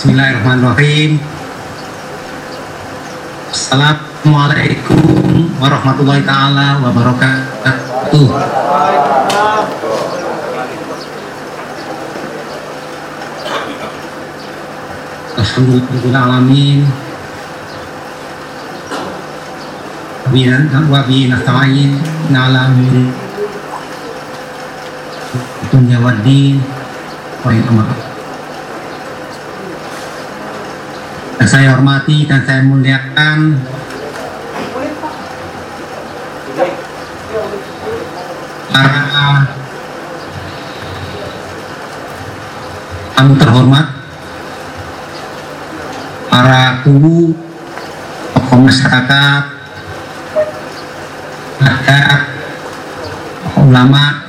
Bismillahirrahmanirrahim. Assalamualaikum warahmatullahi taala wabarakatuh. Alhamdulillahirrahmanirrahim. Wa bi nasta'in ala dunia wadi wa saya hormati dan saya muliakan. Para tamu terhormat. Para guru tokoh masyarakat adat ulama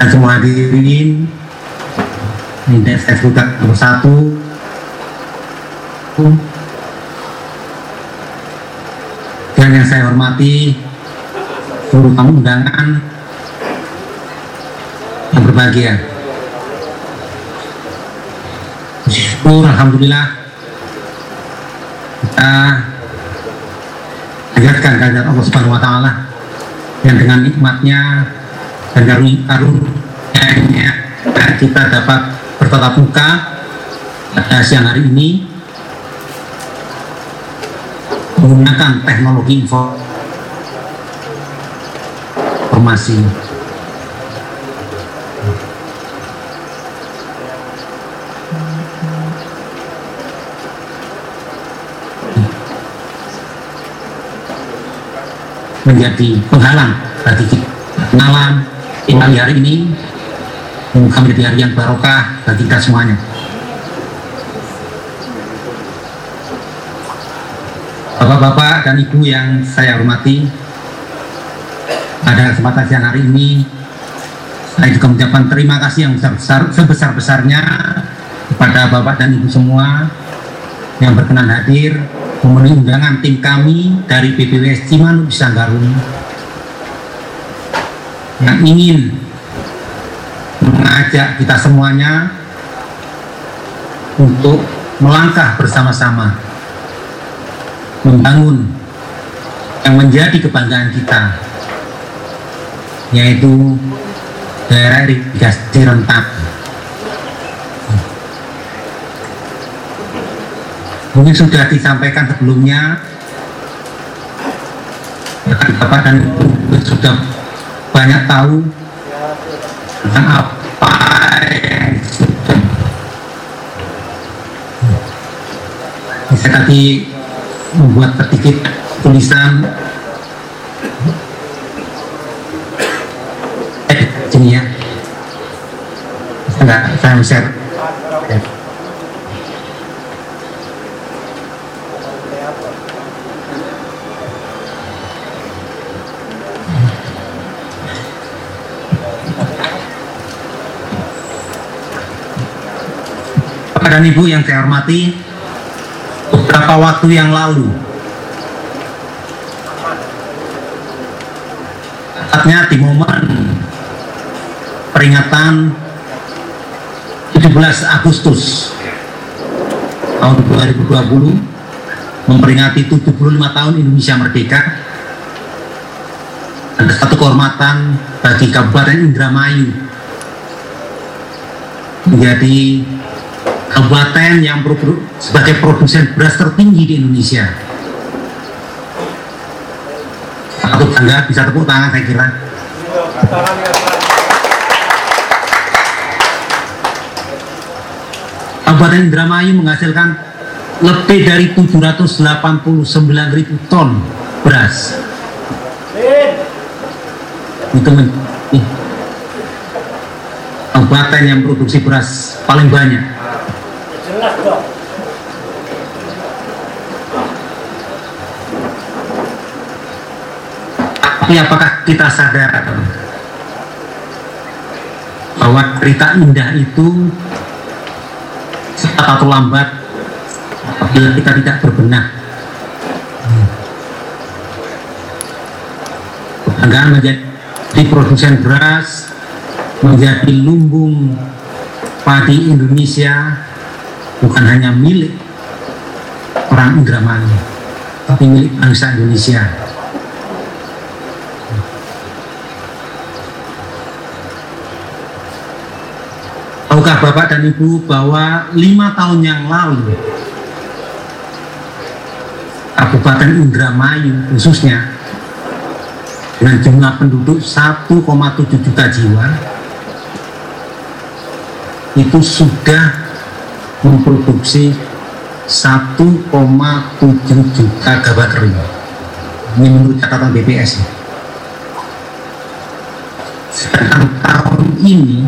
dan semua hadirin. Ini saya sebutkan nomor satu dan yang saya hormati seluruh tamu undangan yang berbahagia. Syukur, Alhamdulillah kita ajarkan kehadirat Allah Subhanahu Wa Taala yang dengan nikmatnya dan karunia kita dapat bertatap muka pada siang hari ini menggunakan teknologi informasi. menjadi penghalang bagi kita di hari ini kami menjadi hari yang barokah bagi kita semuanya. Bapak-bapak dan ibu yang saya hormati, pada kesempatan siang hari ini, saya juga mengucapkan terima kasih yang besar, sebesar-besarnya kepada bapak dan ibu semua yang berkenan hadir memenuhi undangan tim kami dari BPWS Cimanuk Sanggarung. Yang ingin mengajak kita semuanya untuk melangkah bersama-sama membangun yang menjadi kebanggaan kita yaitu daerah irigasi rentak mungkin sudah disampaikan sebelumnya Bapak dan Ibu sudah banyak tahu tentang apa yang sudah saya tadi membuat sedikit tulisan. Eh sini ya. Enggak saya share. Dan Ibu yang saya hormati, beberapa waktu yang lalu. Tepatnya di momen peringatan 17 Agustus tahun 2020 memperingati 75 tahun Indonesia Merdeka ada satu kehormatan bagi Kabupaten Indramayu menjadi kabupaten yang sebagai produsen beras tertinggi di Indonesia. Patut bangga, bisa tepuk tangan saya kira. Kabupaten Indramayu menghasilkan lebih dari 789 ribu ton beras. Itu kabupaten yang produksi beras paling banyak jelas Tapi apakah kita sadar bahwa cerita indah itu cepat atau lambat apabila kita tidak berbenah. Kebanggaan menjadi produsen beras, menjadi lumbung padi Indonesia bukan hanya milik orang Indramayu, tapi milik bangsa Indonesia. Tahukah Bapak dan Ibu bahwa lima tahun yang lalu? Kabupaten Indramayu khususnya dengan jumlah penduduk 1,7 juta jiwa itu sudah memproduksi 1,7 juta gabah kering ini menurut catatan BPS sedangkan tahun ini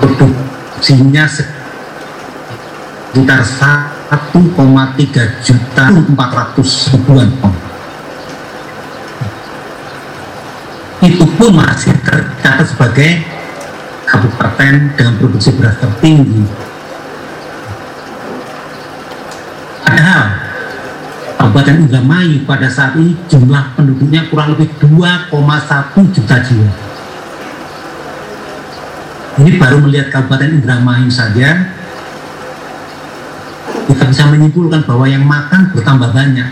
produksinya sekitar 1,3 juta 400 ribuan ton. Itu pun masih tercatat sebagai kabupaten dengan produksi beras tertinggi. Padahal Kabupaten Indramayu pada saat ini jumlah penduduknya kurang lebih 2,1 juta jiwa ini baru melihat Kabupaten Indramayu saja kita bisa menyimpulkan bahwa yang makan bertambah banyak.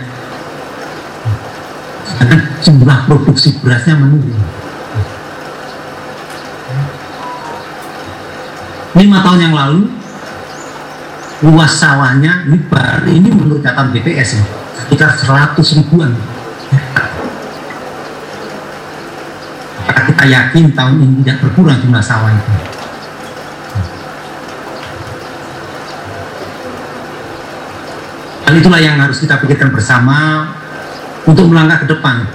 Karena jumlah produksi berasnya menurun. Lima tahun yang lalu luas sawahnya ini ini menurut catatan BPS ya, sekitar 100 ribuan kita yakin tahun ini tidak berkurang jumlah sawah itu Hal itulah yang harus kita pikirkan bersama untuk melangkah ke depan.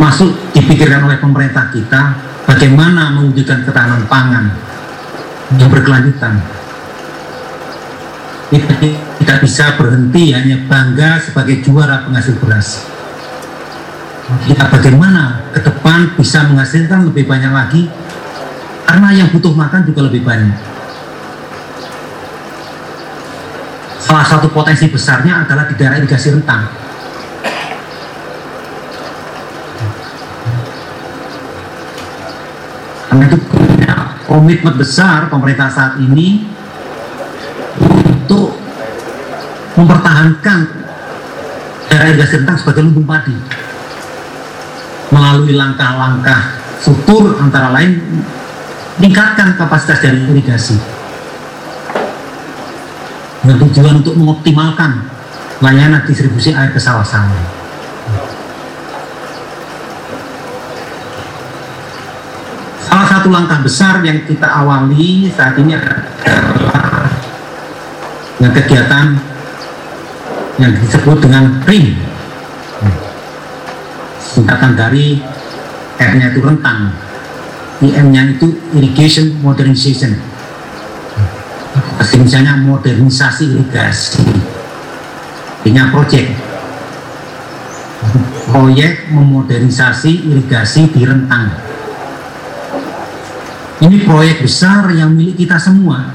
Masuk dipikirkan oleh pemerintah kita bagaimana mewujudkan ketahanan pangan yang berkelanjutan. Kita tidak bisa berhenti hanya bangga sebagai juara penghasil beras. Kita bagaimana ke depan bisa menghasilkan lebih banyak lagi? Karena yang butuh makan juga lebih banyak. Salah satu potensi besarnya adalah di daerah irigasi rentang. Karena itu komitmen besar pemerintah saat ini untuk mempertahankan daerah irigasi rentang sebagai lumbung padi melalui langkah-langkah struktur antara lain meningkatkan kapasitas dari irigasi dengan tujuan untuk mengoptimalkan layanan distribusi air ke sawah-sawah. Salah satu langkah besar yang kita awali saat ini adalah dengan kegiatan yang disebut dengan RIM singkatan dari R-nya itu rentang. IM-nya itu Irrigation Modernization. Misalnya modernisasi irigasi. Punya proyek proyek memodernisasi irigasi di rentang. Ini proyek besar yang milik kita semua.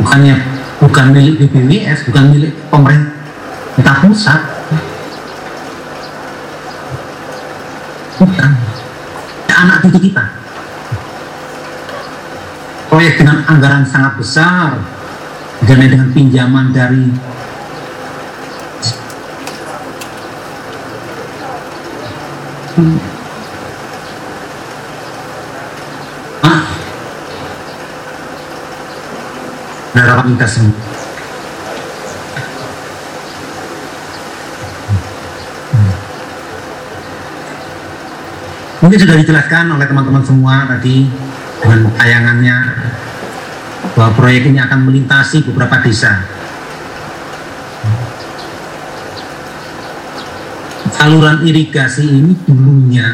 Bukannya bukan milik BPWS bukan milik pemerintah pusat bukan. Anak cucu kita. Proyek dengan anggaran sangat besar. Dan dengan pinjaman dari hmm. harapan kita semua mungkin sudah dijelaskan oleh teman-teman semua tadi dengan tayangannya bahwa proyek ini akan melintasi beberapa desa. Saluran irigasi ini dulunya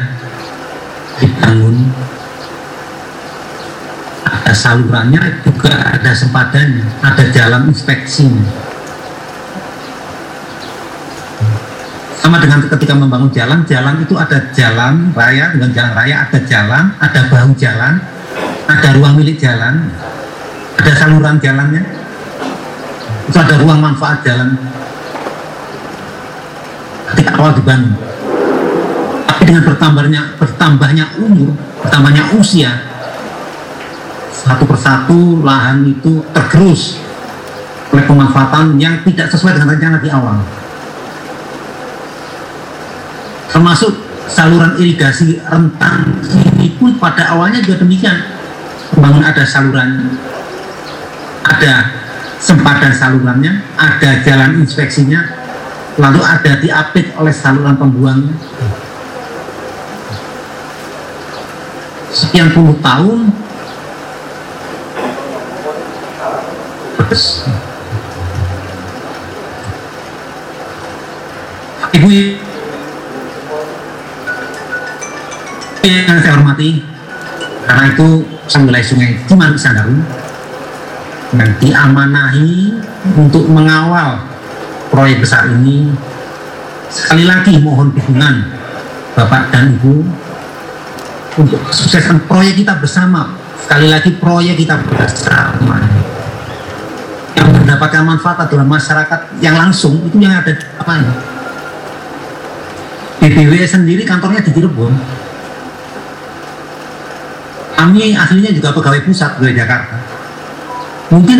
dibangun ada salurannya juga ada sempadannya, ada jalan inspeksinya. Sama dengan ketika membangun jalan, jalan itu ada jalan raya dengan jalan raya, ada jalan, ada bahu jalan, ada ruang milik jalan, ada saluran jalannya, itu ada ruang manfaat jalan. Ketika awal dibangun, Tapi dengan bertambahnya bertambahnya umur, bertambahnya usia, satu persatu lahan itu tergerus oleh pemanfaatan yang tidak sesuai dengan rencana di awal. Termasuk saluran irigasi rentang ini pun pada awalnya juga demikian. Membangun ada saluran, ada sempadan salurannya, ada jalan inspeksinya, lalu ada diapit oleh saluran pembuangnya. Sekian puluh tahun Ibu hormati, karena itu wilayah sungai Cimanuk Sandaru dan diamanahi untuk mengawal proyek besar ini. Sekali lagi mohon dukungan Bapak dan Ibu untuk kesuksesan proyek kita bersama. Sekali lagi proyek kita bersama yang mendapatkan manfaat adalah masyarakat yang langsung itu yang ada apa ini? BBW sendiri kantornya di Cirebon. Kami aslinya juga pegawai pusat di Jakarta. Mungkin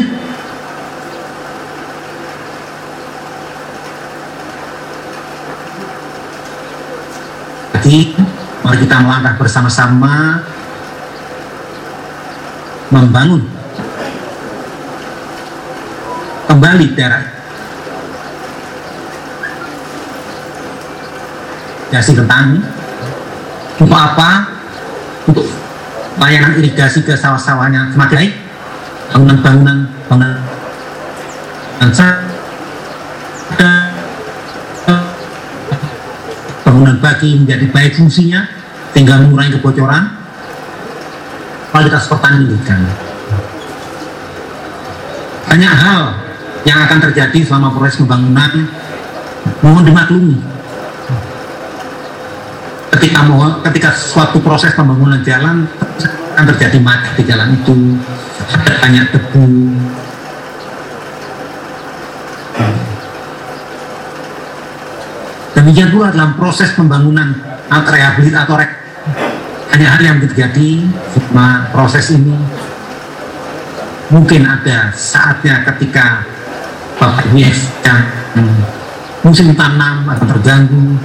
jadi mari kita melangkah bersama-sama membangun kembali daerah irigasi kentang untuk apa? Untuk layanan irigasi ke sawah-sawahnya semakin baik bangunan-bangunan bangunan bangunan bagi menjadi baik fungsinya tinggal mengurangi kebocoran. Kualitas pertanian banyak hal yang akan terjadi selama proses pembangunan. Mohon dimaklumi. Ketika mau ketika suatu proses pembangunan jalan akan terjadi macet di jalan itu. Ada banyak debu. Demikian pula dalam proses pembangunan atau rehabilitasi atau re, hanya hal yang terjadi selama proses ini mungkin ada saatnya ketika Bapak Ibu yang musim tanam akan terganggu.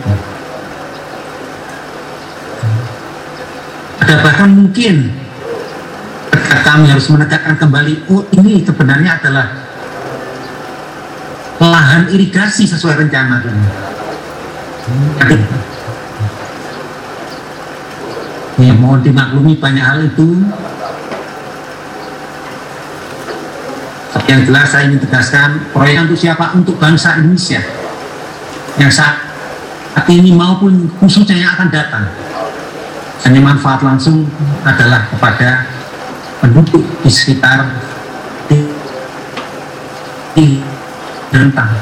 Ada bahkan mungkin kami harus menegakkan kembali oh ini sebenarnya adalah lahan irigasi sesuai rencana. Ya mohon dimaklumi banyak hal itu. Yang jelas saya ingin tegaskan proyek untuk siapa? Untuk bangsa Indonesia. Yang saat ini maupun khususnya yang akan datang. Hanya manfaat langsung adalah kepada penduduk di sekitar di, di rentang.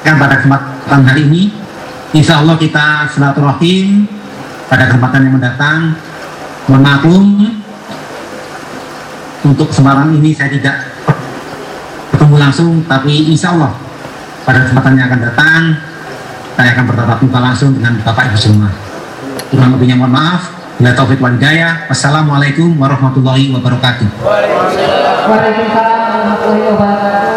Kan pada kesempatan hari ini insya Allah kita silaturahim pada kesempatan yang mendatang. Mohon untuk Semarang ini saya tidak bertemu langsung tapi insya Allah pada kesempatan yang akan datang saya akan bertatap muka langsung dengan Bapak Ibu semua. Kurang lebihnya mohon maaf bila taufik wal hidayah wassalamualaikum warahmatullahi wabarakatuh. Waalaikumsalam warahmatullahi wabarakatuh